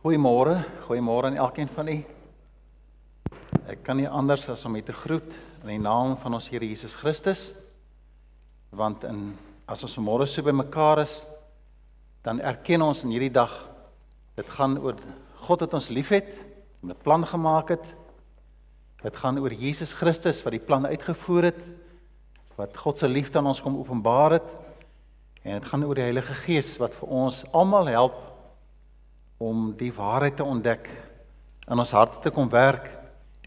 Goeiemôre, goeiemôre aan elkeen van u. Ek kan nie anders as om u te groet in die naam van ons Here Jesus Christus. Want in as ons môre so bymekaar is, dan erken ons in hierdie dag dit gaan oor God wat ons liefhet en 'n plan gemaak het. Dit gaan oor Jesus Christus wat die plan uitgevoer het, wat God se liefde aan ons kom openbaar het. En dit gaan oor die Heilige Gees wat vir ons almal help om die waarheid te ontdek in ons harte te kom werk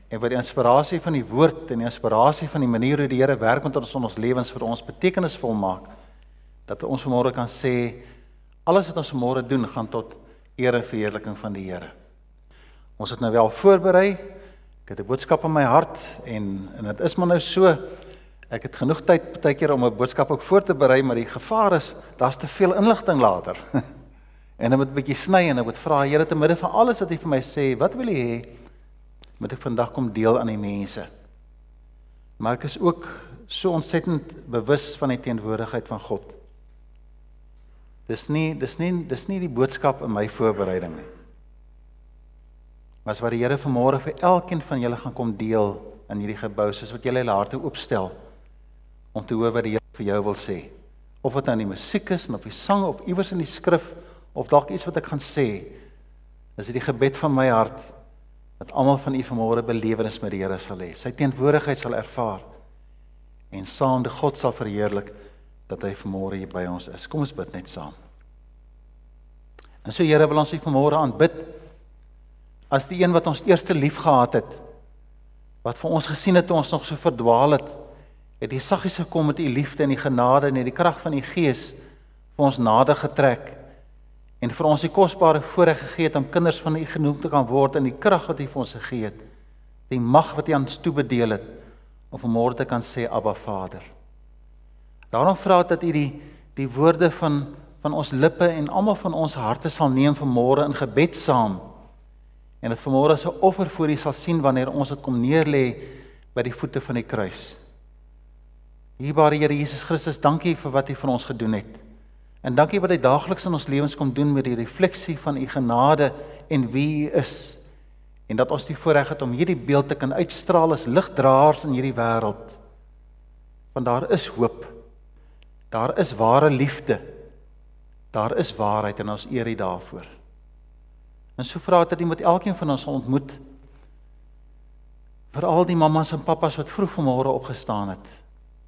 en wat die inspirasie van die woord en die inspirasie van die manier hoe die Here werk met ons in ons lewens vir ons betekenisvol maak dat ons vanmôre kan sê alles wat ons vanmôre doen gaan tot ere en verheerliking van die Here. Ons het nou wel voorberei. Ek het 'n boodskap in my hart en en dit is maar nou so ek het genoeg tyd baie keer om 'n boodskap ook voor te berei, maar die gevaar is daar's te veel inligting later. En dan moet 'n bietjie sny en ek moet vra Here te midde van alles wat U vir my sê, wat wil U hê moet ek vandag kom deel aan die mense? Maar ek is ook so ontsettend bewus van die teenwoordigheid van God. Dis nie dis nie dis nie die boodskap in my voorbereiding nie. Maar wat die Here vanmôre vir elkeen van julle gaan kom deel in hierdie gebou soos wat julle hulle harte oopstel om te hoor wat die Here vir jou wil sê. Of dit nou in die musiek is of die sang of iewers in die skrif of dalk iets wat ek gaan sê is dit die gebed van my hart dat almal van u vanmôre belewenis met die Here sal hê. Sy teenwoordigheid sal ervaar en saam die God sal verheerlik dat hy vanmôre hier by ons is. Kom ons bid net saam. En so Here wil ons u vanmôre aanbid as die een wat ons eerste lief gehad het wat vir ons gesien het toe ons nog so verdwaal het het hy saggies gekom met u liefde en die genade en die krag van die gees vir ons nader getrek en vir ons die kosbare voorreg gegee het om kinders van U genoem te kan word in die krag wat U vir ons gegee het. Die mag wat U ons toebedeel het om vanmôre te kan sê Abba Vader. Daarom vra ek dat U die die woorde van van ons lippe en almal van ons harte sal neem vanmôre in gebed saam. En dit vanmôre as 'n offer voor U sal sien wanneer ons dit kom neerlê by die voete van die kruis. Liewe Here Jesus Christus, dankie vir wat U vir ons gedoen het. En dankie wat hy daagliks in ons lewens kom doen met die refleksie van u genade en wie u is. En dat ons die voorreg het om hierdie beeld te kan uitstraal as ligdraers in hierdie wêreld. Want daar is hoop. Daar is ware liefde. Daar is waarheid en ons eer U daarvoor. En so vra ek dat U met elkeen van ons ontmoet. Vir al die mammas en pappas wat vroeg vanmôre opgestaan het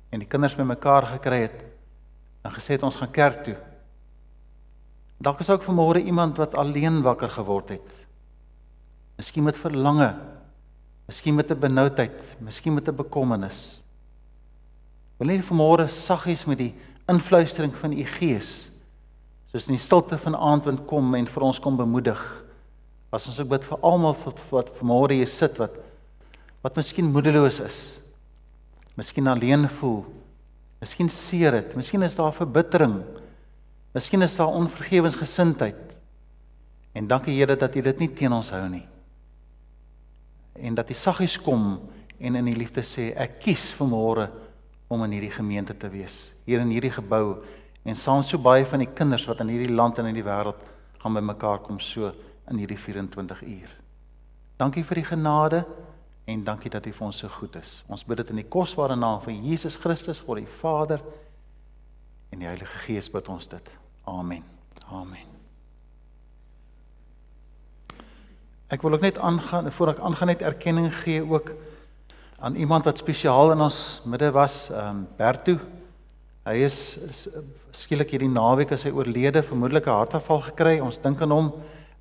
en die kinders bymekaar gekry het en gesê het ons gaan kerk toe. Dalk is ook vanmôre iemand wat alleen wakker geword het. Miskien met verlange, miskien met 'n benoudheid, miskien met 'n bekommernis. Wil nie vanmôre saggies met die influistering van u Gees soos in die stilte van aandwind kom en vir ons kom bemoedig. As ons ook bid vir almal wat wat vanmôre hier sit wat wat miskien moedeloos is. Miskien alleen voel Miskien seer dit, miskien is daar verbittering. Miskien is daar onvergewensgesindheid. En dankie Here dat U dit nie teen ons hou nie. En dat U saggies kom en in die liefde sê ek kies vanmôre om in hierdie gemeente te wees, hier in hierdie gebou en saam so baie van die kinders wat in hierdie land en in die wêreld gaan bymekaar kom so in hierdie 24 uur. Dankie vir die genade en dankie dat U vir ons so goed is. Ons bid dit in die kosbare naam van Jesus Christus, God die Vader en die Heilige Gees bid ons dit. Amen. Amen. Ek wil ook net aangaan voor ek aangaan net erkenning gee ook aan iemand wat spesiaal in ons midde was, ehm um, Bertu. Hy is, is skielik hierdie naweek as hy oorlede, vermoedelik 'n hartaanval gekry. Ons dink aan hom.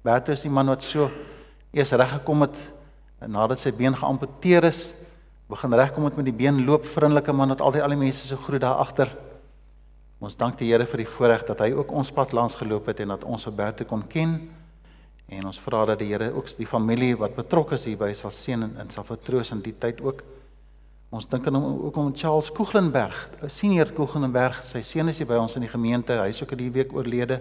Bertu is die man wat so eers reg gekom het En nadat sy been geamputeer is, begin regkom met die been loop, vriendelike man wat altyd al die mense so groet daar agter. Ons dank die Here vir die voorreg dat hy ook ons pad langs geloop het en dat ons Roberto kon ken. En ons vra dat die Here ook die familie wat betrokke is hierby sal seën en, en sal vertroos in die tyd ook. Ons dink aan hom ook om Charles Koeglenberg, senior Koeglenberg, sy seun is hier by ons in die gemeente. Hy is ook hierdie week oorlede.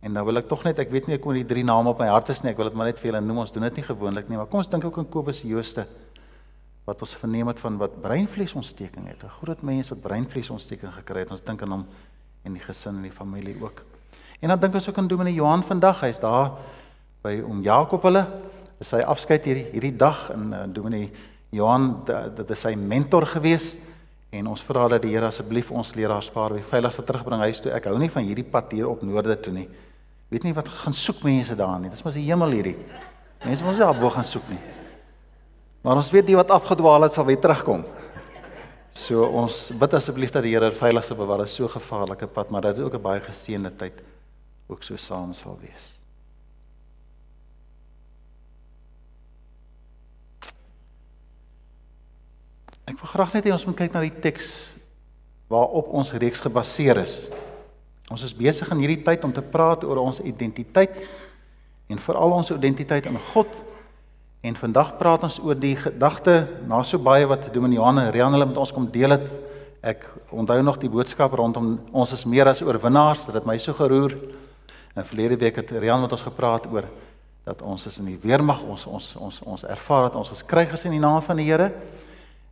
En nou wil ek tog net, ek weet nie ek kom die drie name op my hart is nie, ek wil dit maar net vir julle noem. Ons doen dit nie gewoonlik nie, maar kom ons dink ook aan Kobus Jooste wat ons verneem het van wat breinvliesontsteking het. 'n Groot mens wat breinvliesontsteking gekry het. Ons dink aan hom en die gesin en die familie ook. En dan dink ons ook aan Dominee Johan vandag. Hy's daar by oom Jakob hulle. Dis sy afskeid hierdie hierdie dag en uh, Dominee Johan dit is sy mentor gewees en ons vra dat die Here asseblief ons leraars spaar by veiligste terugbring huis toe. Ek hou nie van hierdie pad hier op noorde toe nie. Weet nie wat gaan soek mense daar nie. Dis mos die hemel hierdie. Mense moet daar bo gaan soek nie. Maar ons weet die wat afgedwaal het sal weer terugkom. So ons bid asseblief dat die Here veilig sal bewaar. Dit is so gevaarlike pad, maar dat dit ook 'n baie geseënde tyd ook so saam sal wees. Ek wil graag net hê ons moet kyk na die teks waarop ons reeks gebaseer is. Ons is besig in hierdie tyd om te praat oor ons identiteit en veral ons identiteit in God. En vandag praat ons oor die gedagte na so baie wat Dominee Johan en Rian hulle met ons kom deel het. Ek onthou nog die boodskap rondom ons is meer as oorwinnaars. Dit het my so geroer. En verlede week het Rian met ons gepraat oor dat ons is in die weermag, ons ons ons ons ervaar dat ons geskryg is in die naam van die Here.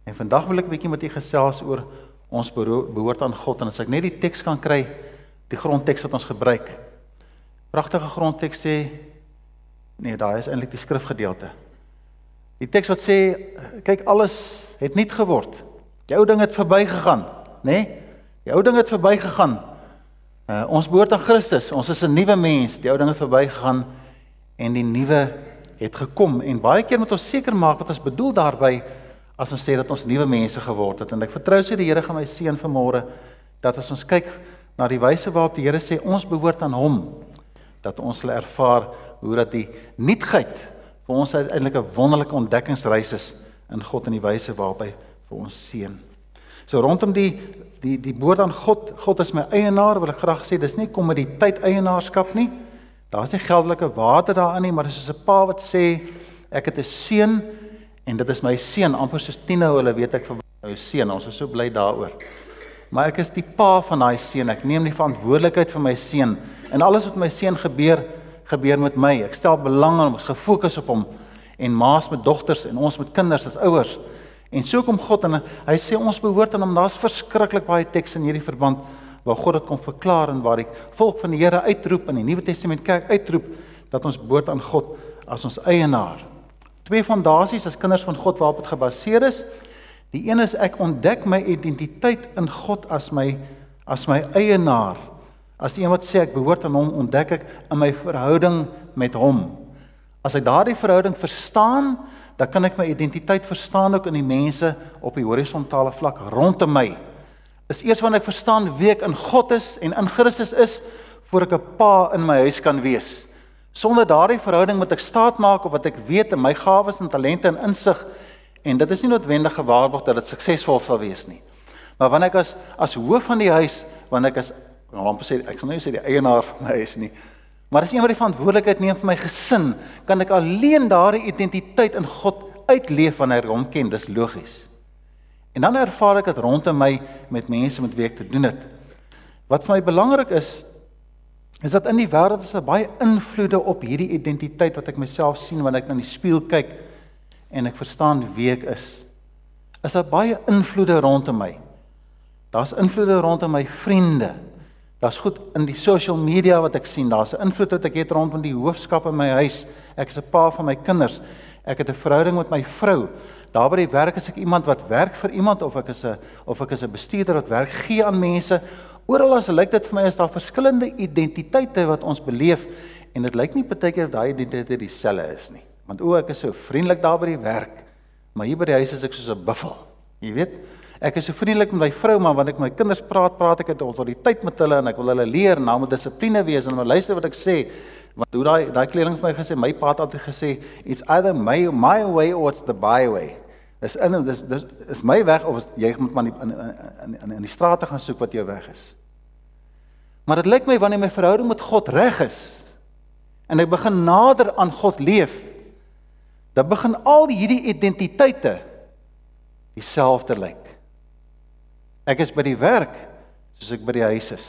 En vandag wil ek 'n bietjie met u gesels oor ons behoort aan God en as ek net die teks kan kry, die grondteks wat ons gebruik. Pragtige grondteks sê nee, daai is eintlik die skrifgedeelte. Die teks wat sê kyk alles het nuut geword. Die ou ding het verbygegaan, nê? Nee? Die ou ding het verbygegaan. Uh, ons behoort aan Christus. Ons is 'n nuwe mens. Die ou ding het verbygegaan en die nuwe het gekom. En baie keer moet ons seker maak wat ons bedoel daarby as ons sê dat ons nuwe mense geword het. En ek vertrou sê die Here gaan my seën vanmôre dat as ons kyk na die wyse waarop die Here sê ons behoort aan hom dat ons sal ervaar hoe dat die nuutheid vir ons uiteindelik 'n wonderlike ontdekkingsreis is in God en die wyse waarop hy vir ons seën. So rondom die die die woord aan God, God is my eienaar, wil ek graag sê, dis nie kom met die tyd eienaarskap nie. Daar's nie geldelike waarde daarin nie, maar dis soos 'n pa wat sê ek het 'n seun en dit is my seun, amper soos Tino, hulle weet ek vir my seun. Ons is so bly daaroor maar ek is die pa van daai seun. Ek neem die verantwoordelikheid vir my seun. En alles wat my seun gebeur, gebeur met my. Ek stel belang aan hom, ek gefokus op hom. En ma's met dogters en ons met kinders as ouers. En so kom God en hy sê ons behoort aan hom. Daar's verskriklik baie teks in hierdie verband waar God dit kom verklaar en waar die volk van die Here uitroep in die Nuwe Testament kerk uitroep dat ons behoort aan God as ons eienaar. Twee fondasies as kinders van God waarop dit gebaseer is. Die een is ek ontdek my identiteit in God as my as my eienaar. As iemand sê ek behoort aan hom, ontdek ek in my verhouding met hom. As ek daardie verhouding verstaan, dan kan ek my identiteit verstaan ook in die mense op die horisontale vlak rondom my. Is eers wanneer ek verstaan wie ek in God is en in Christus is, voor ek 'n pa in my huis kan wees. Sonder daardie verhouding moet ek staat maak op wat ek weet en my gawes en talente en insig En dit is nie noodwendig gewaarborg dat dit suksesvol sal wees nie. Maar wanneer ek as as hoof van die huis, wanneer ek as amper sê ek sal nie sê die eienaar van my huis nie, maar as een wat die verantwoordelikheid neem vir my gesin, kan ek alleen daardie identiteit in God uitleef wanneer ek hom ken, dis logies. En dan ervaar ek dit rondom my met mense met wie ek te doen het. Wat vir my belangrik is is dat in die wêreld is daar baie invloede op hierdie identiteit wat ek myself sien wanneer ek na die spieël kyk en ek verstaan wie ek is. Is daar baie invloede rondom my? Daar's invloede rondom my vriende. Daar's goed in die social media wat ek sien. Daar's 'n invloed wat ek het rondom die hoofskap in my huis. Ek is 'n pa van my kinders. Ek het 'n verhouding met my vrou. Daar by die werk is ek iemand wat werk vir iemand of ek is 'n of ek is 'n bestuurder wat werk gee aan mense. Oral as lyk dit vir my is daar verskillende identiteite wat ons beleef en dit lyk nie baie keer of daai identiteite dieselfde is nie. Want o, ek is so vriendelik daar by die werk. Maar hier by die huis is ek soos 'n buffel. Jy weet, ek is so vriendelik met my vrou, maar wanneer ek met my kinders praat, praat ek met autoriteit met hulle en ek wil hulle leer na moet dissipline wees en hulle luister wat ek sê. Want hoe daai daai kleding vir my gesê, my pa het altyd gesê, it's either my my way or it's the byway. Dis in dis dis is my weg of is, jy moet maar in in in in die strate gaan soek wat jou weg is. Maar dit lyk my wanneer my verhouding met God reg is en ek begin nader aan God leef, dan begin al hierdie identiteite dieselfde lyk. Ek is by die werk soos ek by die huis is.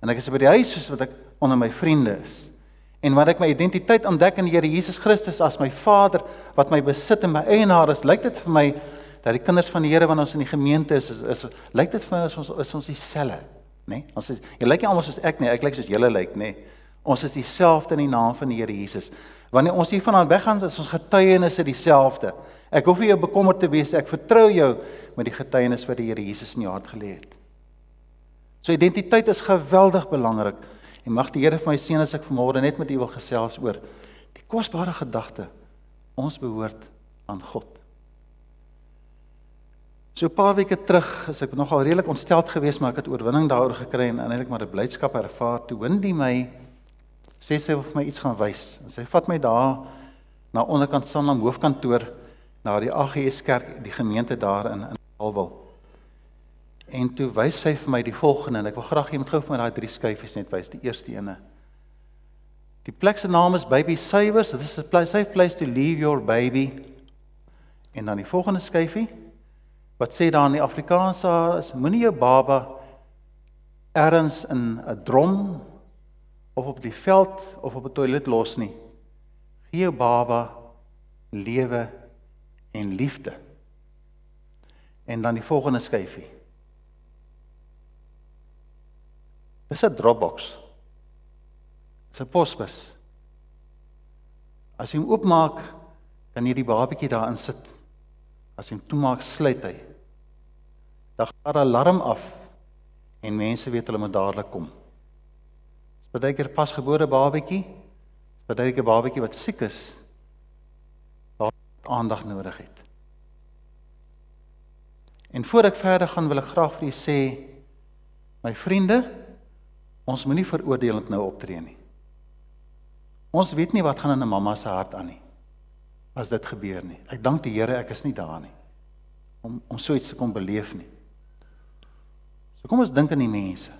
En ek is by die huis soos wat ek onder my vriende is. En wanneer ek my identiteit ontdek in die Here Jesus Christus as my Vader wat my besit en my eienaar is, lyk dit vir my dat die kinders van die Here wanneer ons in die gemeente is, is, is lyk dit vir my as ons is ons dieselfde, né? Nee? Ons is jy lyk nie almal soos ek nie, ek lyk soos julle lyk, né? Nee? Ons is dieselfde in die naam van die Here Jesus. Wanneer ons hiervandaan weggaan, is ons getuienisse dieselfde. Ek hoef nie jou bekommerd te wees ek vertrou jou met die getuienis wat die Here Jesus in jou hart gelê het. So identiteit is geweldig belangrik. En mag die Here vir my seën as ek vanmôre net met u wil gesels oor die kosbare gedagte ons behoort aan God. So 'n paar weke terug is ek nogal redelik ontsteld geweest, maar ek het oorwinning daaroor gekry en eintlik maar 'n blydskap ervaar toe Wendy my sê sy wil vir my iets gaan wys. En sy vat my daar na onderkant Sanlam hoofkantoor na die AGS kerk, die gemeente daar in in Alwil. En toe wys sy vir my die volgende en ek wil graag jy moet gou vir my daai drie skyfies net wys, die eerste ene. Die plek se naam is Baby Savers. This is a safe place to leave your baby. En dan die volgende skyfie wat sê daar in die Afrikaans is moenie jou baba ergens in 'n drom of op die veld of op 'n toilet los nie. Gee jou baba lewe en liefde. En dan die volgende skyfie. Dis 'n Dropbox. Dis 'n posbus. As jy hom oopmaak, kan jy die babatjie daarin sit. As jy hom toemaak, sluit hy. Dan gaan 'n alarm af en mense weet hulle moet dadelik kom. Partykeer pasgebore babatjie, dis partykeer babatjie wat siek is, wat aandag nodig het. En voor ek verder gaan, wil ek graag vir julle sê, my vriende, ons moenie veroordelend nou optree nie. Ons weet nie wat gaan in 'n mamma se hart aan nie as dit gebeur nie. Ek dank die Here ek is nie daar nie om om so iets te kom beleef nie. So kom ons dink aan die mense.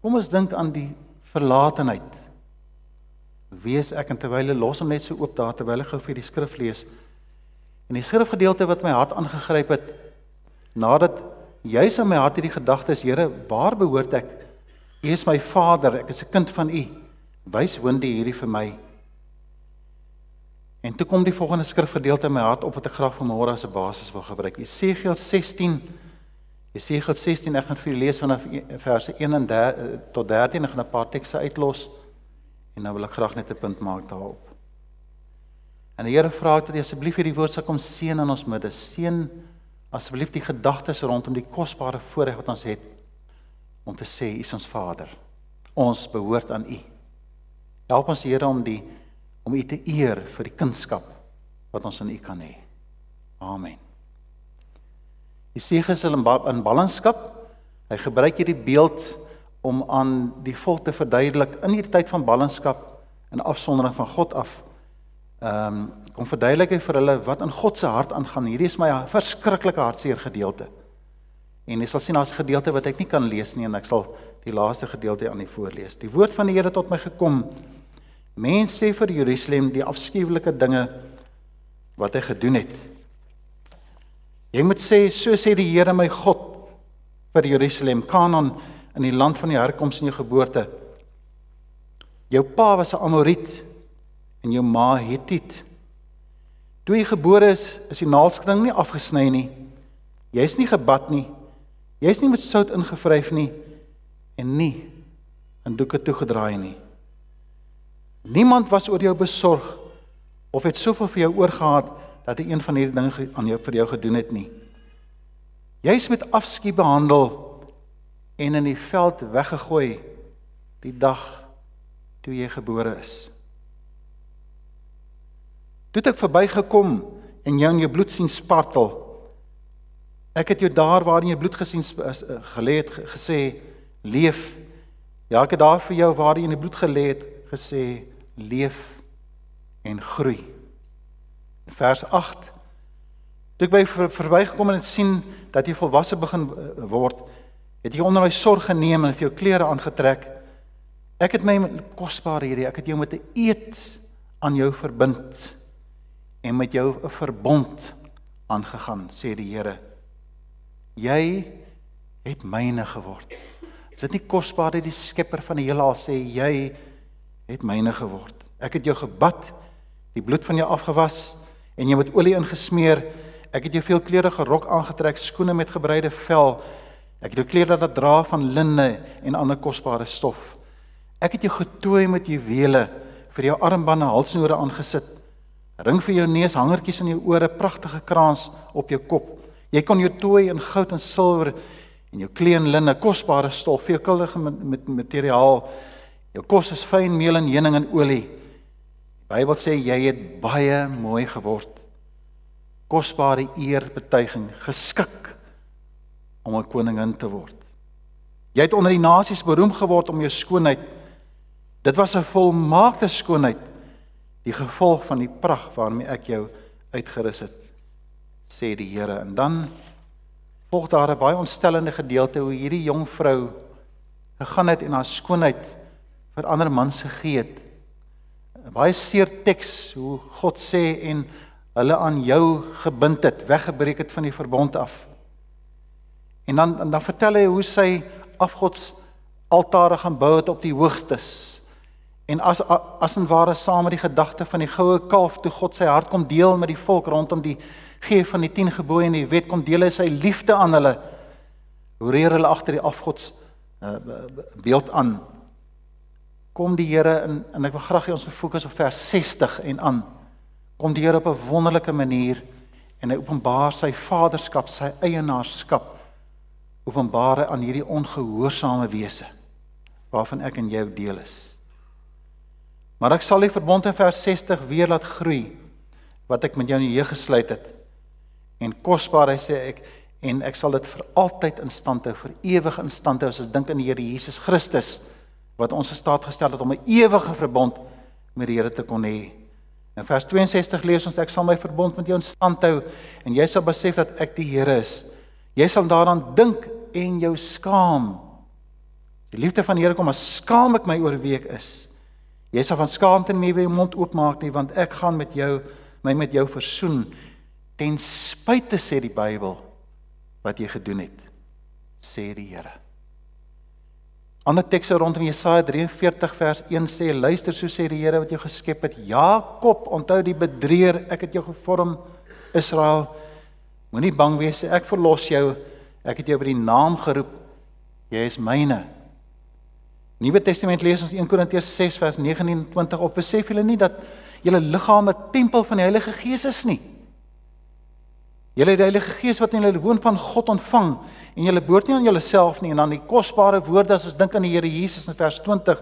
Kom ons dink aan die verlatenheid. Wie is ek en terwyl hulle los hom net so oop daar terwyl ek gou vir die skrif lees. En die skrifgedeelte wat my hart aangegryp het nadat juis in my hart hierdie gedagte is Here, waar behoort ek? U is my Vader, ek is 'n kind van U. Wys Wendy hierdie vir my. En toe kom die volgende skrifgedeelte in my hart op wat ek graag vanmôre as 'n basis wil gebruik. Jesegiel 16. Jesegiel 16, ek gaan vir julle lees vanaf e, verse 1 en 3 tot 13 en gaan 'n paar tekste uitlos en dan wil ek graag net 'n punt maak daarop. En die Here vra dat jy asseblief hierdie woord sal kom seën in ons midde. Seën asseblief die gedagtes rondom die kosbare voorreg wat ons het om te sê U is ons Vader. Ons behoort aan U. Help ons Here om die om U te eer vir die kunskap wat ons in U kan hê. Amen. Jesajas in in ballingskap, hy gebruik hierdie beeld om aan die volk te verduidelik in hierdie tyd van ballingskap en afsondering van God af. Ehm um, kom verduidelik vir hulle wat in God se hart aangaan. Hierdie is my verskriklike hartseer gedeelte. En jy sal sien daar's 'n gedeelte wat ek nie kan lees nie en ek sal die laaste gedeelte aan u voorlees. Die woord van die Here tot my gekom Mense sê vir Jerusalem die afskuwelike dinge wat hy gedoen het. Jy moet sê so sê die Here my God vir Jerusalem, Kanaan in die land van die herkoms en jou geboorte. Jou pa was 'n Amoriet en jou ma Hethiet. Toe jy gebore is, is die naalskring nie afgesny nie. Jy's nie gebad nie. Jy's nie met sout ingevryf nie en nie in doeke toegedraai nie. Niemand was oor jou besorg of het soveel vir jou oorgehad dat hy een van hierdie dinge aan jou vir jou gedoen het nie. Jy's met afskeid behandel en in die veld weggegooi die dag toe jy gebore is. Toe ek verbygekom en jou in jou bloed sien spartel. Ek het jou daar waar in jou bloed gesien eh, gelê het gesê leef. Ja, ek het daar vir jou waar jy in die bloed gelê het gesê leef en groei. Vers 8 toe ek by verbygekom en sien dat jy volwasse begin eh, word, het jy onder my sorg geneem en vir jou klere aangetrek. Ek het my kosbaar hierdie, ek het jou met 'n eed aan jou verbind en met jou 'n verbond aangegaan, sê die Here. Jy het myne geword. Is dit nie kosbaar dat die skepper van die heelal sê jy het myne geword. Ek het jou gebad, die bloed van jou afgewas en jy met olie ingesmeer. Ek het jou veel kleurige rok aangetrek, skoene met gebreide vel. Ek het jou klere laat dra van linne en ander kosbare stof. Ek het jou getooi met juwele, vir jou armbande, halsnoore aangesit. Ring vir jou neus, hangertjies in jou ore, pragtige kraans op jou kop. Jy kon jou tooi in goud en silwer en jou kleen linne, kosbare stof, veelkuldige met materiaal. Jou kos is fyn meel en heuning en olie. Bybel sê jy het baie mooi geword. Kosbare eerbetuiging, geskik om 'n koningin te word. Jy het onder die nasies beroem geword om jou skoonheid. Dit was 'n volmaakte skoonheid, die gevolg van die pragt waarmee ek jou uitgerus het, sê die Here. En dan volg daar 'n baie ontstellende gedeelte hoe hierdie jong vrou gegaan het en haar skoonheid vir ander mans gegee het. 'n Baie seer teks hoe God sê en hulle aan jou gebind het, weggebreek het van die verbond af. En dan dan vertel hy hoe sy afgods altare gaan bou het op die hoogstes. En as as en ware saam met die gedagte van die goue kalf toe God sy hart kom deel met die volk rondom die gee van die 10 gebooie en die wet kom deel hy sy liefde aan hulle. Hoe reer hulle agter die afgods uh, beeld aan. Kom die Here in en ek wil graag hê ons moet fokus op vers 60 en aan. Kom die Here op 'n wonderlike manier en hy openbaar sy vaderskap, sy eienaarskap openbare aan hierdie ongehoorsame wese waarvan ek en jy deel is. Maar ek sal die verbond in vers 60 weer laat groei wat ek met jou in die jeug gesluit het. En kosbaar hy sê ek en ek sal dit vir altyd in stand hou, vir ewig in stand hou as ons dink aan die Here Jesus Christus wat ons in staat gestel het om 'n ewige verbond met die Here te kon hê. In vers 62 lees ons ek sal my verbond met jou in stand hou en jy sal besef dat ek die Here is. Jy sal daaraan dink en jou skaam. Die liefde van die Here kom as skaam ek my oor wie ek is. Jy sal van skaamte nie weer jou mond oopmaak nie want ek gaan met jou my met jou versoen ten spyte sê die Bybel wat jy gedoen het sê die Here. Ander tekste rondom Jesaja 43 vers 1 sê luister so sê die Here wat jou geskep het Jakob onthou die bedrieger ek het jou gevorm Israel Moenie bang wees, ek verlos jou. Ek het jou by die naam geroep. Jy is myne. Nuwe Testament lees ons 1 Korintiërs 6 vers 29 of besef julle nie dat julle liggaam 'n tempel van die Heilige Gees is nie? Julle het die Heilige Gees wat in julle woon van God ontvang en julle behoort nie aan julleself nie en dan die kosbare woorde as ons dink aan die Here Jesus in vers 20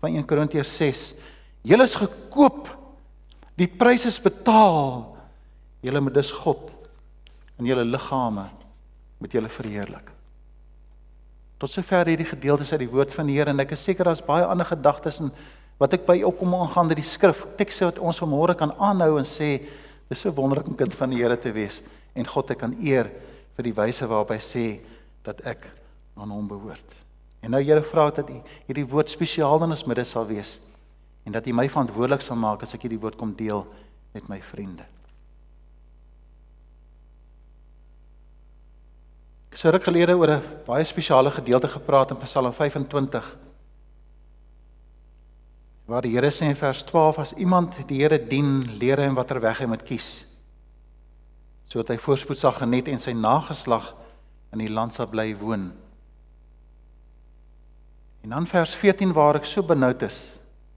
van 1 Korintiërs 6. Julle is gekoop. Die prys is betaal. Julle moet dus God in julle liggame met julle verheerlik. Tot sover hierdie gedeeltes uit die woord van die Here en ek is seker daar's baie ander gedagtes en wat ek by opkom aangaande die skrif tekste wat ons vanmôre kan aanhou en sê dis so wonderlik om kind van die Here te wees en God te kan eer vir die wyse waarop hy sê dat ek aan hom behoort. En nou Here vra dat U hierdie woord spesiaal in ons midde sal wees en dat U my verantwoordelik sal maak as ek hierdie woord kom deel met my vriende. Ek het ruk gelede oor 'n baie spesiale gedeelte gepraat in Psalm 25. Waar die Here sê in vers 12 as iemand die Here dien, leer hy watter weg hy moet kies. Sodat hy voorspoed sal geniet en sy nageslag in die land sal bly woon. En dan vers 14 waar ek so benoud is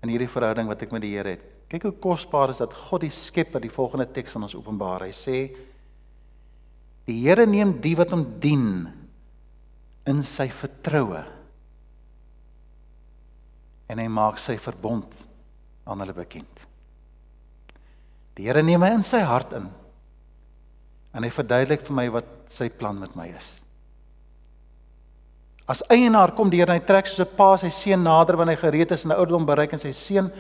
in hierdie verhouding wat ek met die Here het. Kyk hoe kosbaar is dat God die Skepper die volgende teks aan ons openbaar. Hy sê Die Here neem die wat hom dien in sy vertroue. En hy maak sy verbond aan hulle bekend. Die Here neem my in sy hart in. En hy verduidelik vir my wat sy plan met my is. As eienaar kom die Here en hy trek soos 'n pa sy seun nader wanneer hy gereed is en 'n ouderdom bereik en sy seun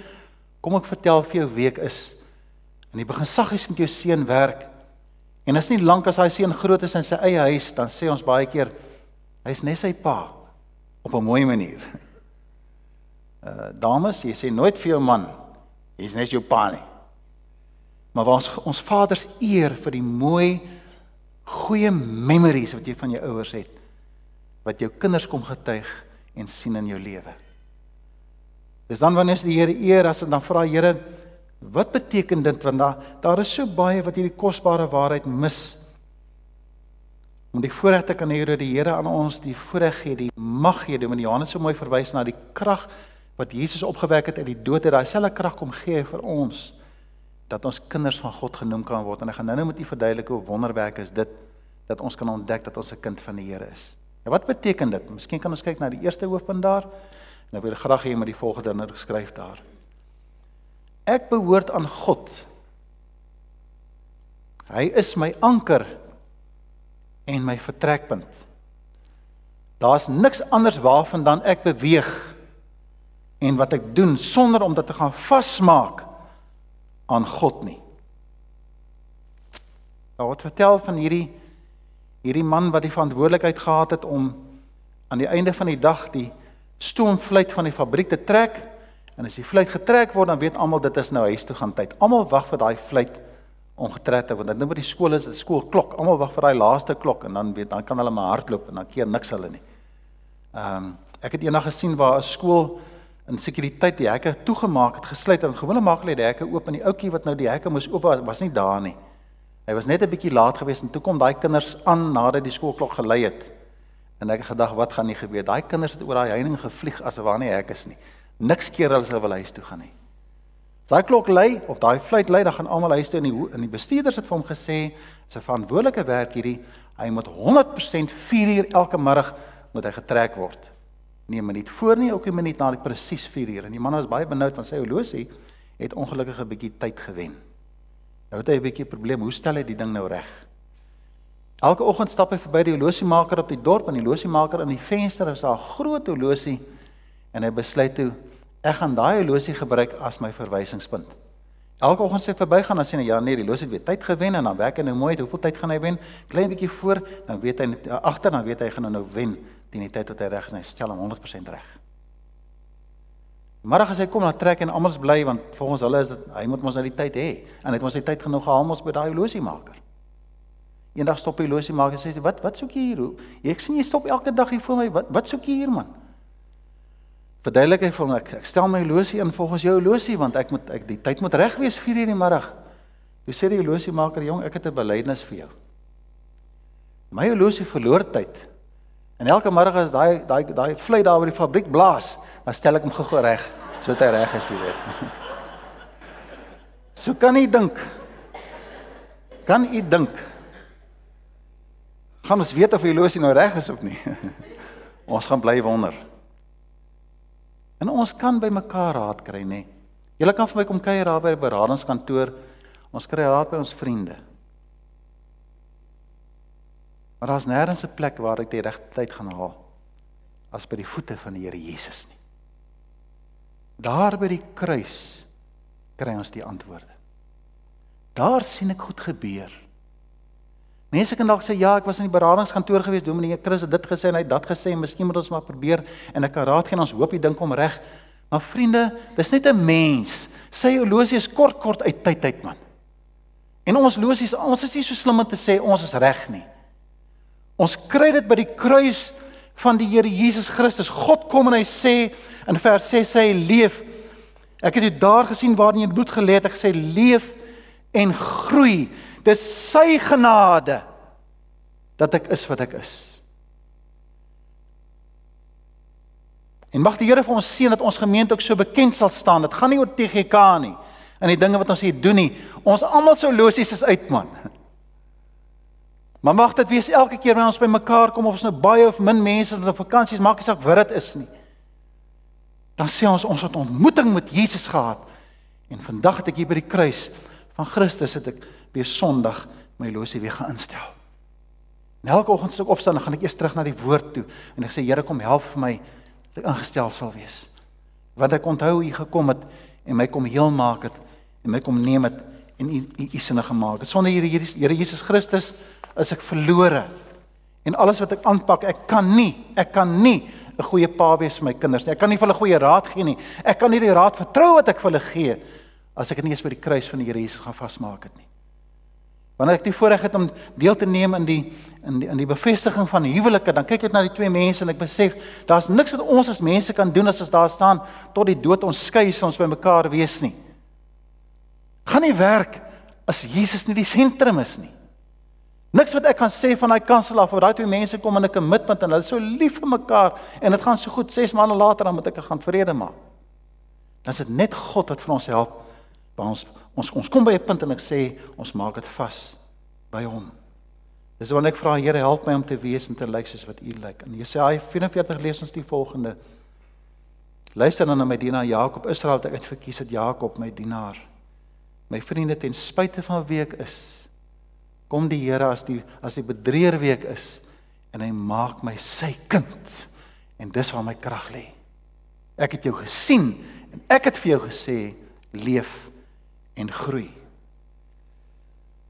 kom ek vertel vir jou wie ek is. En jy begin saggies met jou seun werk En as nie lank as daai seun groot is in sy eie huis, dan sê ons baie keer hy's net sy pa op 'n mooi manier. Uh dames, jy sê nooit vir jou man hy's net jou pa nie. Maar ons ons vaders eer vir die mooi goeie memories wat jy van jou ouers het wat jou kinders kom getuig en sien in jou lewe. Dis dan wanneer jy die Here eer as en dan vra Here Wat beteken dit want daar daar is so baie wat hierdie kosbare waarheid mis. Om die voorreg te kan hê dat die Here aan ons die voorreg gee, die mag gee, met Johannes so mooi verwys na die krag wat Jesus opgewek het uit die dood, het daai selfe krag kom gee vir ons dat ons kinders van God genoem kan word. En ek gaan nou-nou met u verduidelik hoe wonderwerk is dit dat ons kan ontdek dat ons 'n kind van die Here is. En wat beteken dit? Miskien kan ons kyk na die eerste hoofpunt daar. En ek wil graag hê jy moet die volgende nou geskryf daar. Ek behoort aan God. Hy is my anker en my vertrekpunt. Daar's niks anders waarvandaan ek beweeg en wat ek doen sonder om dit te gaan vasmaak aan God nie. Daar word vertel van hierdie hierdie man wat die verantwoordelikheid gehad het om aan die einde van die dag die stoomfluit van die fabriek te trek en as die fluit getrek word dan weet almal dit is nou huis toe gaan tyd. Almal wag vir daai fluit om getrek te word. Dit nou by die skool is dit skoolklok. Almal wag vir daai laaste klok en dan weet dan kan hulle maar hardloop en dan keer niks hulle nie. Ehm um, ek het eendag gesien waar 'n skool in sekuriteit die hekke toegemaak het, gesluit en gewone maak hulle die hekke oop en die ouetjie wat nou die hekke moes oop was, was nie daar nie. Hy was net 'n bietjie laat geweest en toe kom daai kinders aan nadat die skoolklok gelei het. En ek het gedag wat gaan nie gebeur. Daai kinders het oor daai heining gevlieg asof waar nie hek is nie. Niks keer hulle sou wil huis toe gaan nie. Daai klok lui of daai fluit lui, dan gaan almal huis toe en die in die bestuurders het vir hom gesê, sy verantwoordelike werk hierdie, hy moet 100% 4 uur elke middag moet hy getrek word. Nee, 'n minuut voor nie, ook 'n minuut na die presies 4 uur. En die man was baie benoud want sy horlosie het ongelukkig 'n bietjie tyd gewen. Nou het hy 'n bietjie probleem. Hoe stel hy die ding nou reg? Elke oggend stap hy verby die horlosiemaker op die dorp en die horlosiemaker in die venster is daar 'n groot horlosie en hy besluit toe ek gaan daai horlosie gebruik as my verwysingspunt. Elke oggend sê hy verbygaan dan sê hy ja nee, die horlosie het weer tyd gewen en dan werk hy nou mooi. Hoeveel tyd gaan hy wen? Klein bietjie voor, dan weet hy agter dan weet hy gaan nou wen teen die tyd wat hy reg is en hy stel hom 100% reg. Môre as hy kom na trek en almal is bly want volgens hulle is dit hy moet mos nou die tyd hê en hy het mos sy tyd genoeg gehaal mos by daai horlosiemaker. Eendag stop die horlosiemaker sê wat wat soek jy hier? Ek sien jy stop elke dag hier voor my. Wat wat soek jy hier man? Verduidelik hy vir hom ek, ek stel my horlosie in volgens jou horlosie want ek moet ek die tyd moet reg wees 4:00 in die middag. Jy sê die horlosiemaker jong ek het 'n belydenis vir jou. My horlosie verloor tyd. En elke môre as daai daai daai vlei daar by die fabriek blaas, dan stel ek hom gou reg, sodat hy reg is, jy weet. So kan u dink. Kan u dink? Gaan ons weet of die losie nou reg is of nie? ons gaan bly wonder. En ons kan by mekaar raad kry, nê? Julle kan vir my kom kuier daar by die beradingskantoor. Ons kry raad by ons vriende. Maar daar's nêrens 'n plek waar ek die regte tyd gaan haal as by die voete van die Here Jesus nie. Daar by die kruis kry ons die antwoorde. Daar sien ek goed gebeur. Mense kan dalk sê ja, ek was in die beradingskantoor gewees, Dominee Chris het dit gesê en hy het dat gesê, miskien moet ons maar probeer en ek kan raad gee en ons hoop die ding kom reg. Maar vriende, dis net 'n mens. Sy horlosie is kort kort uit tyd uit man. En ons losies, ons is nie so slim om te sê ons is reg nie. Ons kry dit by die kruis van die Here Jesus Christus. God kom en hy sê in vers 6 sê hy leef. Ek het dit daar gesien waar in bloed gelê het. Ek sê leef en groei. Dis sy genade dat ek is wat ek is. En mag die Here vir ons seën dat ons gemeente ook so bekend sal staan. Dit gaan nie oor TGK nie en die dinge wat ons hier doen nie. Ons almal sou losies is uit man. Maar mag dit wees elke keer wanneer ons by mekaar kom of ons nou baie of min mense op vakansies maak nie saak wat dit is nie. Dan sê ons ons het ontmoeting met Jesus gehad. En vandag het ek hier by die kruis van Christus het ek weer Sondag my losie weer geinstel. En elke oggend as ek opstaan, dan gaan ek eers terug na die woord toe en ek sê Here kom help vir my dat ek ingestel sal wees. Want ek onthou u gekom het en my kom heel maak het en my kom neem het en u u sinne gemaak het. Sonder Here Here Jesus Christus is ek verlore. En alles wat ek aanpak, ek kan nie, ek kan nie 'n goeie pa wees vir my kinders nie. Ek kan nie vir hulle goeie raad gee nie. Ek kan nie die raad vertrou wat ek vir hulle gee as ek dit nie eens by die kruis van die Here Jesus gaan vasmaak het nie. Wanneer ek die voorreg het om deel te neem in die in die in die bevestiging van huwelike, dan kyk ek na die twee mense en ek besef daar's niks wat ons as mense kan doen as ons daar staan tot die dood ons skei as ons by mekaar wees nie. Gaan nie werk as Jesus nie die sentrum is nie. Niks wat ek kan sê van daai kansel af, waar daai twee mense kom in 'n commitment en hulle is so lief vir mekaar en dit gaan so goed 6 maande later dan moet ek gaan vrede maak. Dan is dit net God wat vir ons help. Waar ons ons ons kom by 'n punt en ek sê ons maak dit vas by hom. Dis wanneer ek vra Here help my om te wees en te lyk soos wat U lyk. In Jesaja 44 lees ons die volgende. Luister dan na my dienaar Jakob, Israel het ek verkies het Jakob my dienaar. My vriende ten spyte van wie ek is, kom die Here as die as die bedrieër wie ek is en hy maak my sy kind. En dis waar my krag lê. Ek het jou gesien en ek het vir jou gesê leef en groei.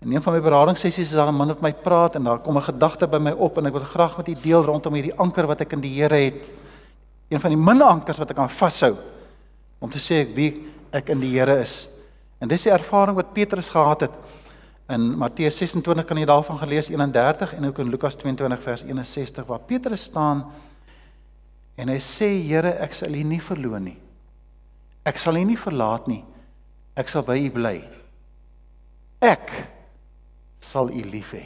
In een van my beraadingssessies is daar 'n man wat my praat en daar kom 'n gedagte by my op en ek wil graag met u deel rondom hierdie anker wat ek in die Here het. Een van die min ankers wat ek kan vashou om te sê ek wie ek in die Here is. En dis die ervaring wat Petrus gehad het in Matteus 26 kan jy daarvan gelees 31 en ook in Lukas 22 vers 61 waar Petrus staan En hy sê Here, ek sal U nie verloon nie. Ek sal U nie verlaat nie. Ek sal by U bly. Ek sal U lief hê.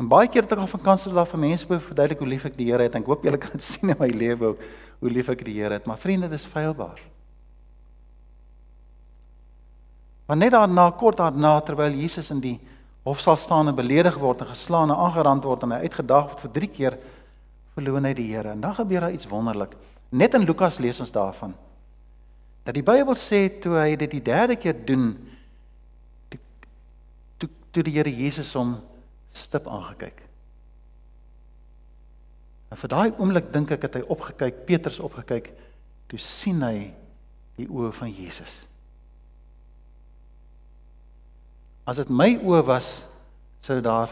En baie keer het ek al van kans gehad vir mense om verduidelik hoe lief ek die Here het. Ek hoop julle kan dit sien in my lewe ook hoe lief ek die Here het. Maar vriende, dis feilbaar. Maar net daarna kort daarna terwyl Jesus in die hof sal staan en beledig word en geslaan en aangerand word en hy uitgedaag word vir 3 keer verloon hy die Here. En dan gebeur daar iets wonderlik. Net in Lukas lees ons daarvan dat die Bybel sê toe hy dit die derde keer doen toe toe, toe die Here Jesus hom stip aangekyk. En vir daai oomblik dink ek het hy opgekyk, Petrus opgekyk, toe sien hy die oë van Jesus. As dit my oë was, sou daar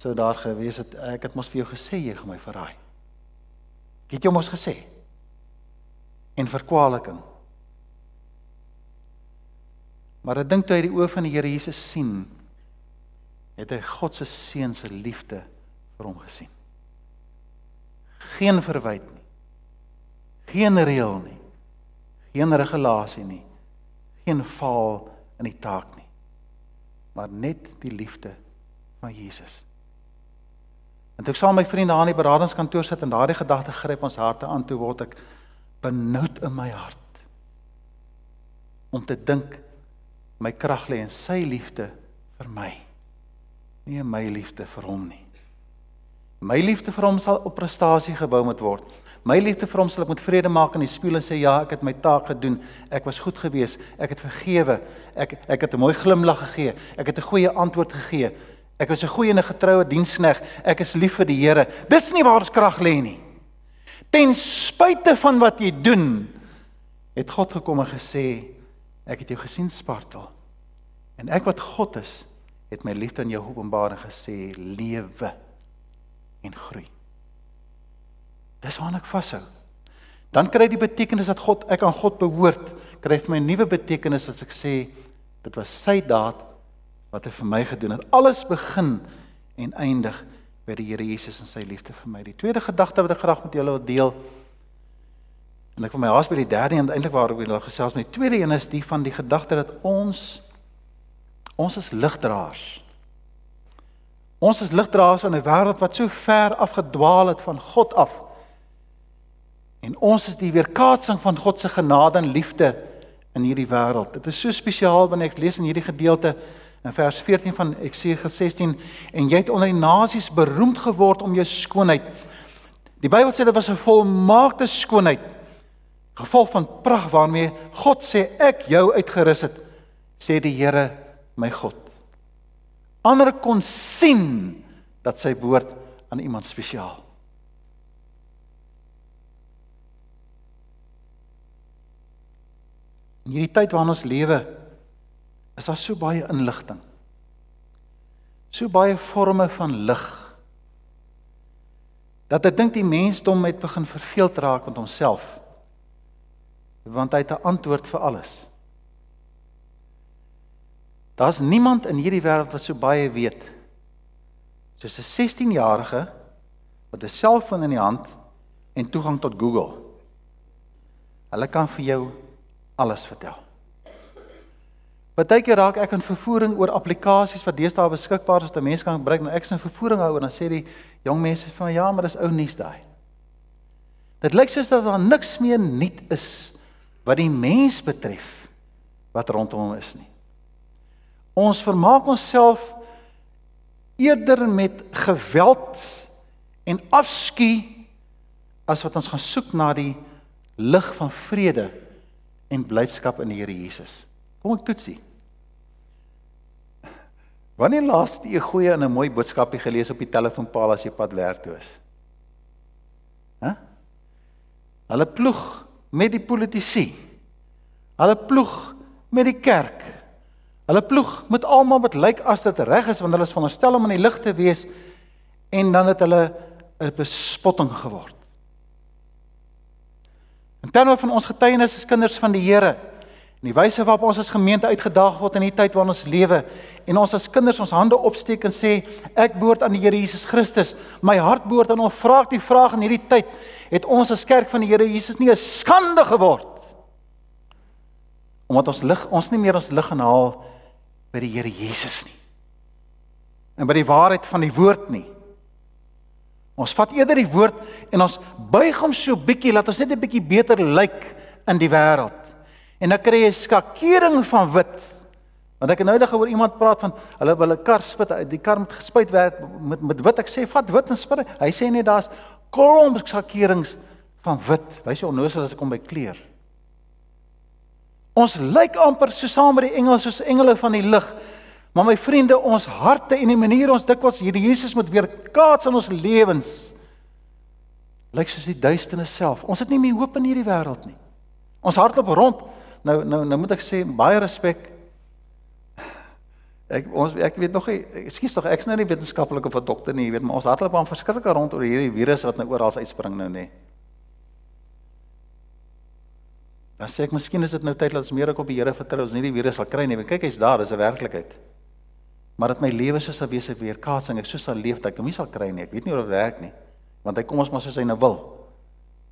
sou daar gewees het ek het mos vir jou gesê jy gaan my verraai. Ek het jou mos gesê. En verkwaliking. Maar ek dink toe hy die oë van die Here Jesus sien, het hy God se seun se liefde vir hom gesien. Geen verwyd nie. Geen reël nie. Geen regulasie nie. Geen faal in die taak nie. Maar net die liefde van Jesus. En toe ek saam met my vriende aan die beradingskantoor sit en daardie gedagte gryp ons harte aan, toe word ek benoud in my hart om te dink my krag lê in sy liefde vir my. Nie in my liefde vir hom nie. My liefde vir hom sal op prestasie gebou moet word. My liefde vir hom sal ek met vrede maak in die spieël en sê ja, ek het my taak gedoen. Ek was goed geweest. Ek het vergewe. Ek ek het 'n mooi glimlag gegee. Ek het 'n goeie antwoord gegee. Ek was 'n goeie en 'n getroue dienskneg. Ek is lief vir die Here. Dis nie waar ons krag lê nie. Ten spyte van wat jy doen, het God gekom en gesê, ek het jou gesien spartel. En ek wat God is, het my liefde aan jou openbaar en gesê, lewe en groei. Dis waarna ek vashou. Dan kry die betekenis dat God ek aan God behoort, kry vir my 'n nuwe betekenis as ek sê dit was sy daad wat hy vir my gedoen het. Alles begin en eindig by die Here Jesus en sy liefde vir my. Die tweede gedagte wat ek graag met julle wil deel en ek wil my haas by die derde en eintlik waaroor ek wil gesels met die tweede een is die van die gedagte dat ons ons is ligdraers. Ons is ligdraers in 'n wêreld wat so ver afgedwaal het van God af. En ons is die weerkaatsing van God se genade en liefde in hierdie wêreld. Dit is so spesiaal wanneer ek lees in hierdie gedeelte In vers 14 van Eksieges 16 en jy het onder die nasies beroemd geword om jou skoonheid. Die Bybel sê dit was 'n volmaakte skoonheid. Gevolg van pragt waarmee God sê ek jou uitgerus het, sê die Here my God. Ander kon sien dat sy woord aan iemand spesiaal. In hierdie tyd waarin ons lewe, is daar so baie inligting. So baie forme van lig. Dat ek dink die mensdom het begin verveeld raak met homself. Want hy het 'n antwoord vir alles. Daar's niemand in hierdie wêreld wat so baie weet soos 'n 16-jarige met 'n selfoon in die hand en toegang tot Google. Hulle kan vir jou alles vertel. Partykeer raak ek in vervoering oor applikasies wat deesdae beskikbaar is wat mense kan gebruik, maar ek sien vervoering hou en dan sê die jong mense van ja, maar dis ou nuus daai. Dit lyk soos dat daar niks meer nuut is wat die mens betref wat rondom hom is nie. Ons vermaak onsself eerder met geweld en afskuw as wat ons gaan soek na die lig van vrede en blydskap in die Here Jesus. Kom ek toetsie. Wanneer laas het jy 'n goeie en 'n mooi boodskapie gelees op die telefoonpaal as jy pad werk toe is? Hæ? Hulle ploeg met die politici. Hulle ploeg met die kerk. Hulle ploeg met almal wat lyk as dit reg is want hulle is veronderstel om in die lig te wees en dan het hulle 'n bespotting geword. In terme van ons getuienis as kinders van die Here en die wyse waarop ons as gemeente uitgedaag word in die tyd waarin ons lewe en ons as kinders ons hande opsteek en sê ek behoort aan die Here Jesus Christus, my hart behoort aan hom. Vra ek die vraag in hierdie tyd, het ons as kerk van die Here Jesus nie 'n skande geword omdat ons lig ons nie meer ons lig gaan haal by die Here Jesus nie. En by die waarheid van die woord nie. Ons vat eerder die woord en ons buig hom so bietjie laat ons net 'n bietjie beter lyk in die wêreld. En dan kry jy skakering van wit. Want ek het nou net gehoor iemand praat van hulle 'n kar spit, die kar moet gespuit word met met wit. Ek sê vat wit en spit. Hy sê net daar's kolom skakerings van wit. Wys jy onnoosel as ek kom by kleur. Ons lyk amper so saam met die engele soos engele van die lig. Maar my vriende, ons harte en die manier ons dikwels hierdie Jesus moet weer kaats in ons lewens lyk soos die duisternis self. Ons het nie meer hoop in hierdie wêreld nie. Ons hardloop rond. Nou nou nou moet ek sê baie respek. Ek ons ek weet nog nie, ekskuus tog, ek's nou nie wetenskaplik of 'n dokter nie, jy weet, maar ons hardloop aan verskriklike rond oor hierdie virus wat nou oral uitspring nou nê. Dan sê ek miskien is dit nou tyd dat ons meer op die Here vertrou, ons nie die virus sal kry nie. Kyk, hy's daar, dis 'n werklikheid. Maar dat my lewe soos 'n wese weer kaatsing ek soos sal leef dat ek hom nie sal kry nie. Ek weet nie hoe dit werk nie want hy kom ons maar soos hy nou wil.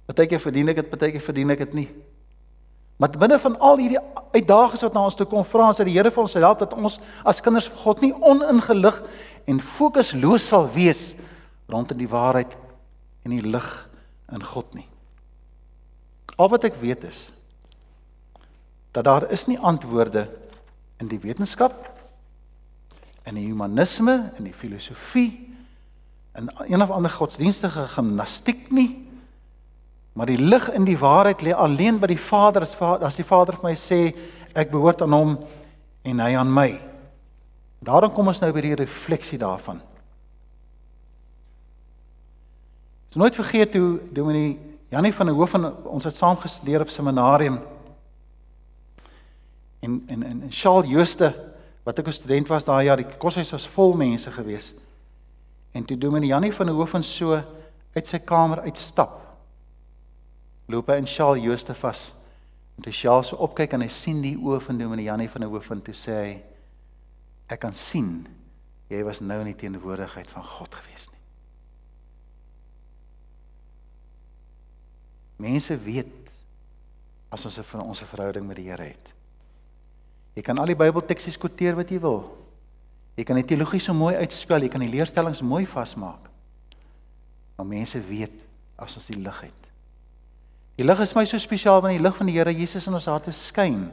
Partykeer verdien ek dit partykeer verdien ek dit nie. Maar binne van al hierdie uitdagings wat na ons toe kom vra ons dat die Here vir ons help dat ons as kinders van God nie oningelig en fokusloos sal wees rondom die waarheid en die lig in God nie. Al wat ek weet is dat daar is nie antwoorde in die wetenskap in die humanisme en die filosofie en een of ander godsdienstige gimnastiek nie. Maar die lig in die waarheid lê alleen by die Vader as as die Vader vir my sê ek behoort aan hom en hy aan my. Daarom kom ons nou by die refleksie daarvan. Ek sal nooit vergeet hoe Dominee Janie van der Hoof en ons het saam gestudeer op seminarium. En en en Charles Jooste wat ek 'n student was daai jaar, die koshuis was vol mense gewees. En toe Dominee Jannie van der Hoofen so uit sy kamer uitstap. Loop hy in Shaal Jooste vas. En toe Shaal so opkyk en hy sien die oë van Dominee Jannie van der Hoofen toe sê hy ek kan sien jy was nou in die teenwoordigheid van God gewees nie. Mense weet as ons 'n ons 'n verhouding met die Here het. Jy kan al die Bybeltekste skwoteer wat jy wil. Jy kan die teologie so mooi uitspel, jy kan die leerstellings mooi vasmaak. Maar mense weet as ons die lig het. Die lig is my so spesiaal want die lig van die Here Jesus in ons harte skyn.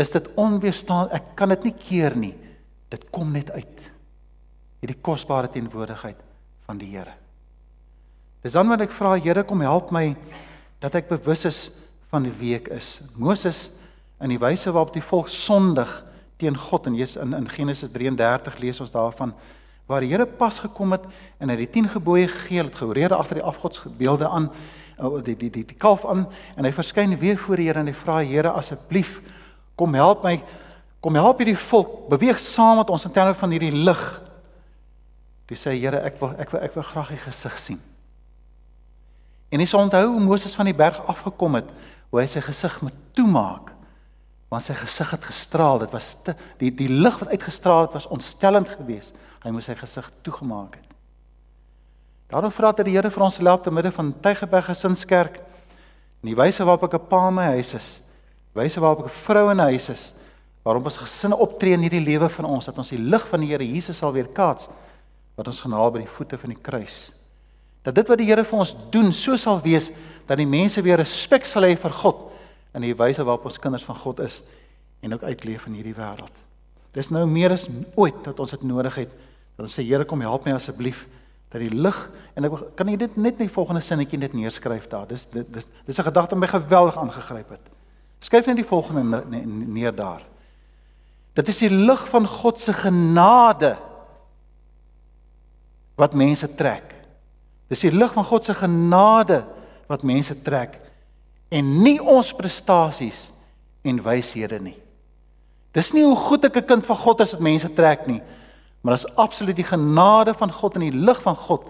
Is dit onweerstaan? Ek kan dit nie keer nie. Dit kom net uit. Hierdie kosbare teenwoordigheid van die Here. Dis dan wat ek vra Here kom help my dat ek bewus is van wie ek is. Moses in die wyse waarop die volk sondig teen God en Jesus in in Genesis 33 lees ons daarvan waar die Here pas gekom het en hy die 10 gebooie gegee het gehoorede agter die afgodsbeelde aan die die die die kalf aan en hy verskyn weer voor die Here en hy vra Here asseblief kom help my kom help hierdie volk beweeg saam met ons in terme van hierdie lig. Toe sê Here ek wil ek wil ek wil graag u gesig sien. En hy sê onthou hoe Moses van die berg afgekom het hoe hy sy gesig moet toemaak want sy gesig het gestraal. Dit was te, die die lig wat uitgestraal het was ontstellend geweest. Hy moes sy gesig toegemaak het. Daarom vra dat die Here vir ons help te midde van Tygerberg Gesinskerk en die wyse waarop ek 'n pa in my huis is, wyse waarop ek 'n vrou in 'n huis is, waarom ons gesinne optree in hierdie lewe van ons dat ons die lig van die Here Jesus sal weer kaats wat ons genaal by die voete van die kruis. Dat dit wat die Here vir ons doen, so sal wees dat die mense weer respek sal hê vir God in die wyse waarop ons kinders van God is en ook uitleef in hierdie wêreld. Dis nou meer as ooit dat ons dit nodig het. Dat ons sê Here kom help my asseblief dat die lig en ek kan jy dit net in die volgende sinnetjie net neerskryf daar. Dis dis dis, dis 'n gedagte wat my geweldig aangegryp het. Skryf net die volgende neer daar. Dit is die lig van God se genade wat mense trek. Dis die lig van God se genade wat mense trek en nie ons prestasies en wyshede nie. Dis nie hoe goed ek 'n kind van God is wat mense trek nie, maar dis absoluut die genade van God en die lig van God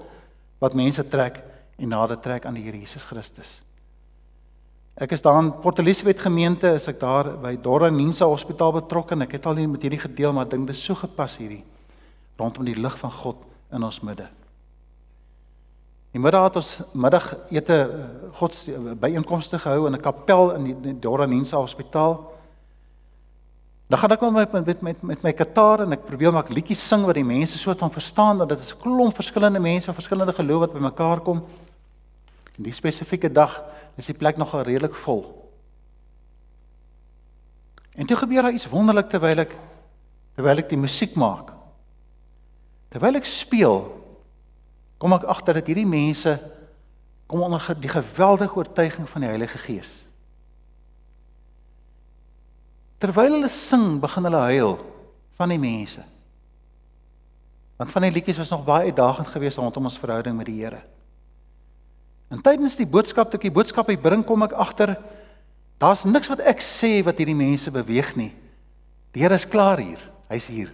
wat mense trek en nader trek aan die Here Jesus Christus. Ek is daar in Port Elizabeth gemeente, is ek daar by Dora Ninsa Hospitaal betrokke en ek het al hier met hierdie gedeel, maar dink dit is so gepas hierdie rondom die lig van God in ons midde. Die middag het ons middagete eh, gods byeenkomste gehou in 'n kapel in die, die Dora Ninsa Hospitaal. Dan gaan ek met met met met my kitaar en ek probeer maak liedjies sing wat die mense soort van verstaan want dit is 'n klomp verskillende mense van verskillende geloof wat bymekaar kom. En die spesifieke dag is die plek nogal redelik vol. En toe gebeur daar iets wonderlik terwyl ek terwyl ek die musiek maak. Terwyl ek speel, kom ek agter dat hierdie mense kom onder die geweldige oortuiging van die Heilige Gees. Terwyl hulle sing, begin hulle huil van die mense. Want van die liedjies was nog baie uitdagend geweest rondom ons verhouding met die Here. En tydens die boodskap toe ek die boodskap hy bring, kom ek agter daar's niks wat ek sê wat hierdie mense beweeg nie. Die Here is klaar hier. Hy's hier.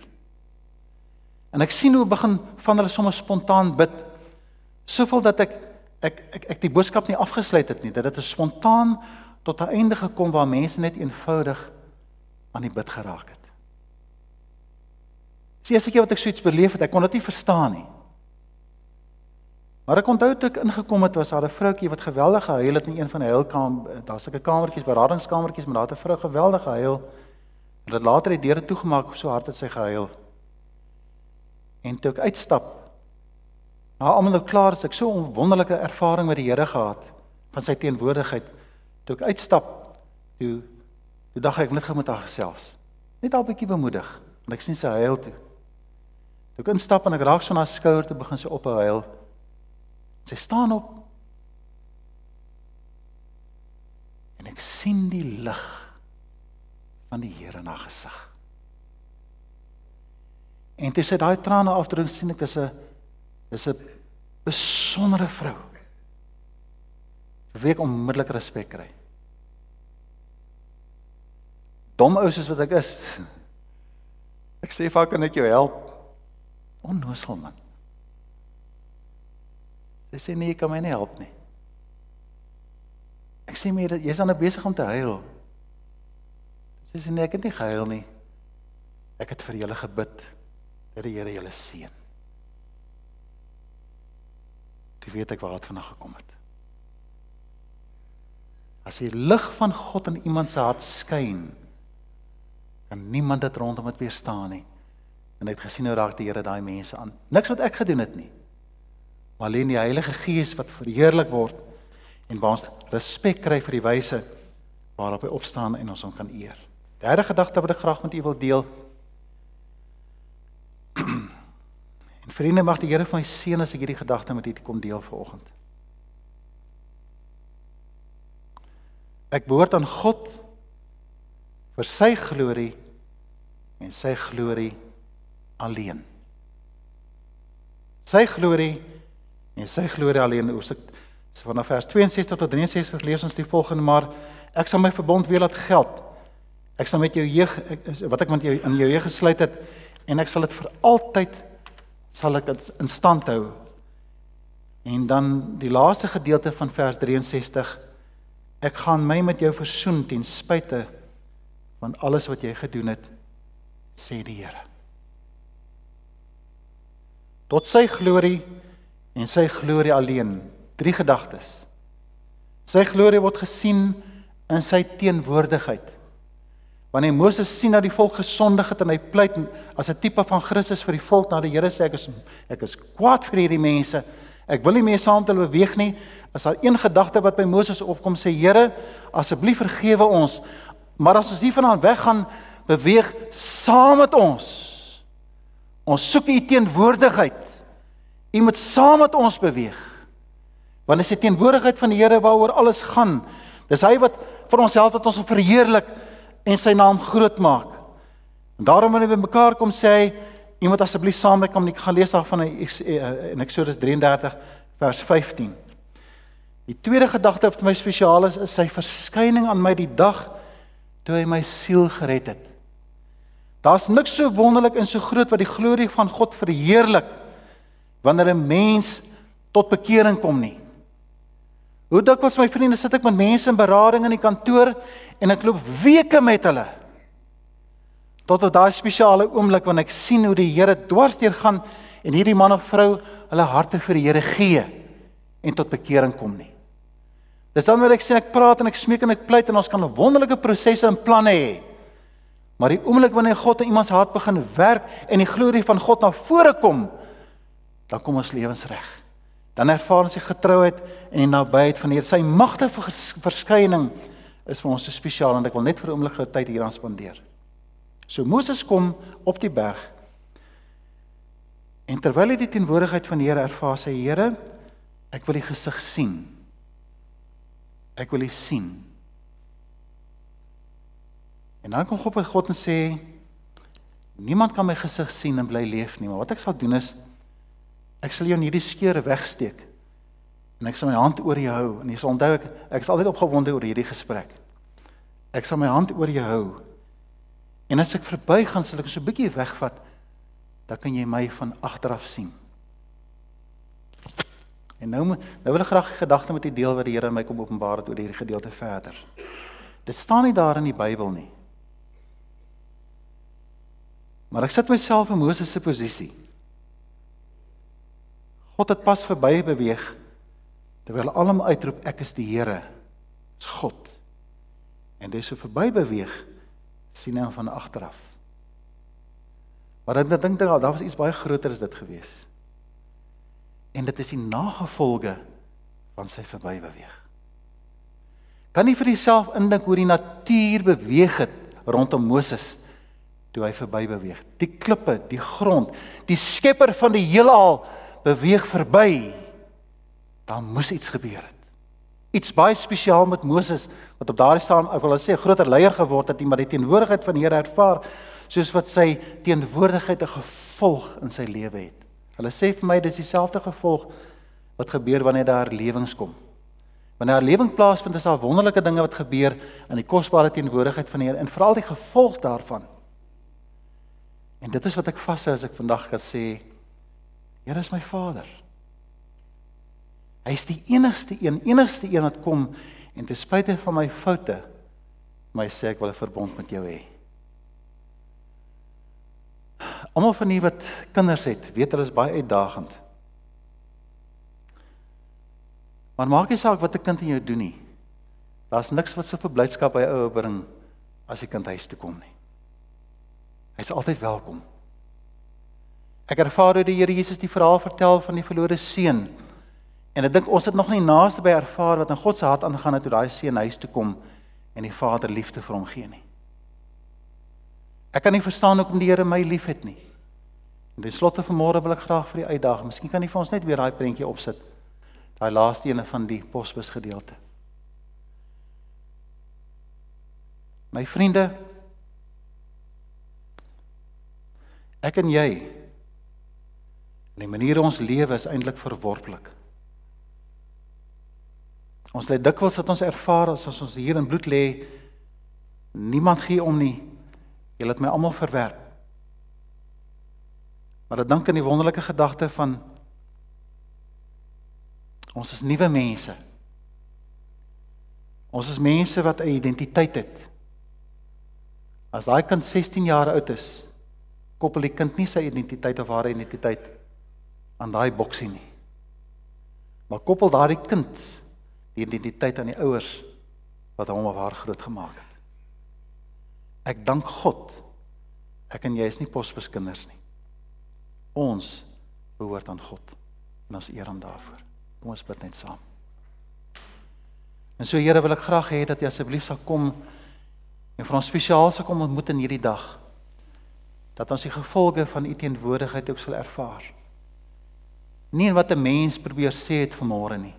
En ek sien hoe begin van hulle sommer spontaan bid. Soveel dat ek ek ek ek die boodskap nie afgesluit het nie. Dat dit spontaan tot 'n einde gekom waar mense net eenvoudig aan die bid geraak het. Dis die eerste keer wat ek so iets beleef het. Ek kon dit nie verstaan nie. Maar ek onthou toe ek ingekom het, was daar 'n vroutjie wat geweldig gehuil het in een van die huilkamers. Daar's sulke kamertjies, beradingskamertjies, maar daar het 'n vrou geweldig gehuil. En dit later die deure toegemaak, so hard het sy gehuil. En toe ek uitstap, na almal nou klaar is, ek so 'n wonderlike ervaring met die Here gehad van sy teenwoordigheid. Toe ek uitstap, toe toe dink ek net gou met haar gesels. Net al 'n bietjie bemoedig, want ek sien sy huil toe. Toe ek instap en ek raak so na haar skouer toe begin sy op huil. Sy staan op. En ek sien die lig van die Here in haar gesig. En toe sy daai trane afdruk, sien ek dis 'n dis 'n besondere vrou. Vir wie ek onmiddellik respek kry. Dom ou soos wat ek is. Ek sê vir haar kan ek jou help? Onnoosel man. Sy sê nee, jy kan my nie help nie. Ek sê meer dat jy's dan nou besig om te huil. Sy sê nee, ek het nie gehuil nie. Ek het vir julle gebid dat die Here julle seën. Jy weet ek waar dit vandaan gekom het. As die lig van God in iemand se hart skyn, kan niemand dit rondom dit weerstaan nie. En hy het gesien hoe raak die Here daai mense aan. Niks wat ek gedoen het nie maar alleen die Heilige Gees wat verheerlik word en waar ons respek kry vir die wyse waarop hy opstaan en ons hom kan eer. Derde gedagte wat ek graag met u wil deel. En vriende mag die Here van my seën as ek hierdie gedagte met u kom deel vanoggend. Ek behoort aan God vir sy glorie en sy glorie alleen. Sy glorie en sy glorie alleen hoofstuk so vanaf vers 62 tot 63 lees ons die volgende maar ek sal my verbond weer laat geld ek sal met jou jeug wat ek met jou in jou jeug gesluit het en ek sal dit vir altyd sal ek dit in stand hou en dan die laaste gedeelte van vers 63 ek gaan my met jou versoen ten spyte van alles wat jy gedoen het sê die Here tot sy glorie en sy glorie alleen. Drie gedagtes. Sy glorie word gesien in sy teenwoordigheid. Wanneer Moses sien dat die volk gesondig het en hy pleit as 'n tipe van Christus vir die volk na die Here sê ek is ek is kwaad vir hierdie mense. Ek wil nie meer saam met hulle beweeg nie. As daar een gedagte wat by Moses opkom sê Here, asseblief vergewe ons. Maar as ons hiervandaan weggaan, beweeg saam met ons. Ons soek u teenwoordigheid. U moet saam met ons beweeg. Want dit is die teenwoordigheid van die Here waaroor alles gaan. Dis hy wat vir ons help dat ons hom verheerlik en sy naam groot maak. En daarom wanneer we mekaar kom sê hy, iemand asseblief saam met kom ek gaan lees daarvan in Eksodus 33 vers 15. Die tweede gedagte wat vir my spesiaal is, is sy verskyning aan my die dag toe hy my siel gered het. Daar's niks so wonderlik en so groot wat die glorie van God verheerlik wanneer 'n mens tot bekering kom nie. Hoe dikwels my vriende sit ek met mense in berading in die kantoor en ek loop weke met hulle. Tot op daai spesiale oomblik wanneer ek sien hoe die Here dwarsteer gaan en hierdie man of vrou hulle harte vir die Here gee en tot bekering kom nie. Dis dan wanneer ek sê ek praat en ek smeek en ek pleit en ons kan wonderlike prosesse en planne hê. Maar die oomblik wanneer God in iemand se hart begin werk en die glorie van God na vore kom, dan kom ons lewens reg dan ervaar ons die getrouheid en die nabyheid van die Here. Sy magtige verskyning is vir ons so spesiaal en ek wil net vir 'n oomblik gou tyd hier aan spandeer. So Moses kom op die berg. En terwyl hy die teenwoordigheid van die Here ervaar, sê Here, ek wil u gesig sien. Ek wil u sien. En dan kom God en sê niemand kan my gesig sien en bly leef nie, maar wat ek sal doen is Ek sal jou in hierdie skeur wegsteek. En ek sal my hand oor jou hou en jy sal onthou ek ek is altyd opgewonde oor hierdie gesprek. Ek sal my hand oor jou hou. En as ek verbygaan sal ek so 'n bietjie wegvat, dan kan jy my van agteraf sien. En nou nou wil ek graag 'n gedagte met u deel wat die Here my kom openbaar het oor hierdie gedeelte verder. Dit staan nie daar in die Bybel nie. Maar ek sit myself in Moses se posisie. God het pas verby beweeg terwyl almal uitroep ek is die Here. Dis God. En dis so verby beweeg sien hy van agteraf. Maar dan dink ek daar was iets baie groter as dit gewees. En dit is die nagevolge van sy verby beweeg. Kan jy vir jouself indink hoe die natuur beweeg het rondom Moses toe hy verby beweeg? Die klippe, die grond, die skepper van die heelal beweeg verby, dan moes iets gebeur het. Iets baie spesiaal met Moses wat op daardie staan, ek wil sê 'n groter leier geword het, maar die teenwoordigheid van die Here ervaar soos wat sy teenwoordigheid 'n gevolg in sy lewe het. Hulle sê vir my dis dieselfde gevolg wat gebeur wanneer daar lewings kom. Wanneer 'n lewing plaasvind, is daar wonderlike dinge wat gebeur in die kosbare teenwoordigheid van die Here en veral die gevolg daarvan. En dit is wat ek vashou as ek vandag kan sê Here is my Vader. Hy is die enigste een, enigste een wat kom en ten spyte van my foute my sê ek wil 'n verbond met jou hê. Almal van die wat kinders het, weet hulle is baie uitdagend. Maar maak nie saak wat 'n kind in jou doen nie. Daar's niks wat so verblydskap by 'n ouer bring as die kind huis toe kom nie. Hy's altyd welkom. Ek ervaar hoe die Here Jesus die verhaal vertel van die verlore seun. En ek dink ons het nog nie naaste by ervaar wat in God se hart aangaan het toe daai seun huis toe kom en die Vader liefde vir hom gee nie. Ek kan nie verstaan hoekom die Here my liefhet nie. En ten slotte vanmôre wil ek graag vir u uitdaag. Miskien kan u vir ons net weer daai prentjie opsit. Daai laaste ene van die posbus gedeelte. My vriende, ek en jy En die manier ons lewe is eintlik verworplik. Ons lê dikwels wat ons ervaar as ons hier in bloed lê, niemand gee om nie. Julle het my almal verwerp. Maar ek dink aan die wonderlike gedagte van ons is nuwe mense. Ons is mense wat 'n identiteit het. As daai kind 16 jaar oud is, koppel die kind nie sy identiteit of haar identiteit aan daai boksie nie. Maar koppel daardie kind die identiteit aan die ouers wat hom of haar groot gemaak het. Ek dank God. Ek en jy is nie posbuskinders nie. Ons behoort aan God. En ons eer hom daarvoor. Kom ons bid net saam. En so Here wil ek graag hê dat jy asseblief sal kom en vir ons spesiaal sal kom ontmoet in hierdie dag. Dat ons die gevolge van u teenwoordigheid ook sal ervaar. Nie in wat 'n mens probeer sê het vanmôre nie.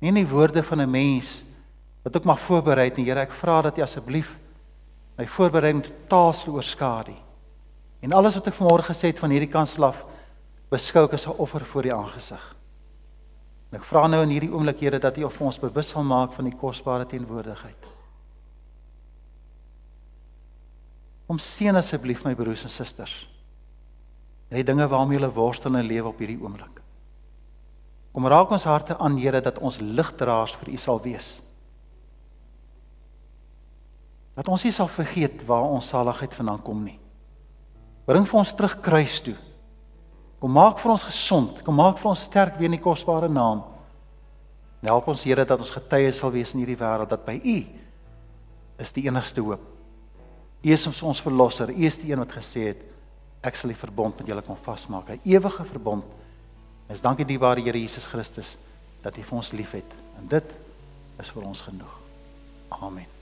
Nie in die woorde van 'n mens wat ook maar voorberei het nie. Here, ek vra dat jy asseblief my voorbereiding totaal sal oorskadu. En alles wat ek vanmôre gesê het van hierdie kans af beskou ek as 'n offer voor die aangesig. En ek vra nou in hierdie oomblik Here dat U ons bewus sal maak van die kosbare teenwoordigheid. Om seën asseblief my broers en susters. En die dinge waarmee hulle worstel en lewe op hierdie oomblik. Kom raak ons harte aan Here dat ons ligdraers vir U sal wees. Dat ons nie sal vergeet waar ons saligheid vandaan kom nie. Bring vir ons terug kruis toe. Kom maak vir ons gesond. Kom maak vir ons sterk weer in die kosbare naam. En help ons Here dat ons getuies sal wees in hierdie wêreld dat by U is die enigste hoop. U is ons ons verlosser. U is die een wat gesê het ek sal die verbond met julle kom vasmaak. 'n Ewige verbond. Ons dankie die ware Here Jesus Christus dat U vir ons liefhet. En dit is vir ons genoeg. Amen.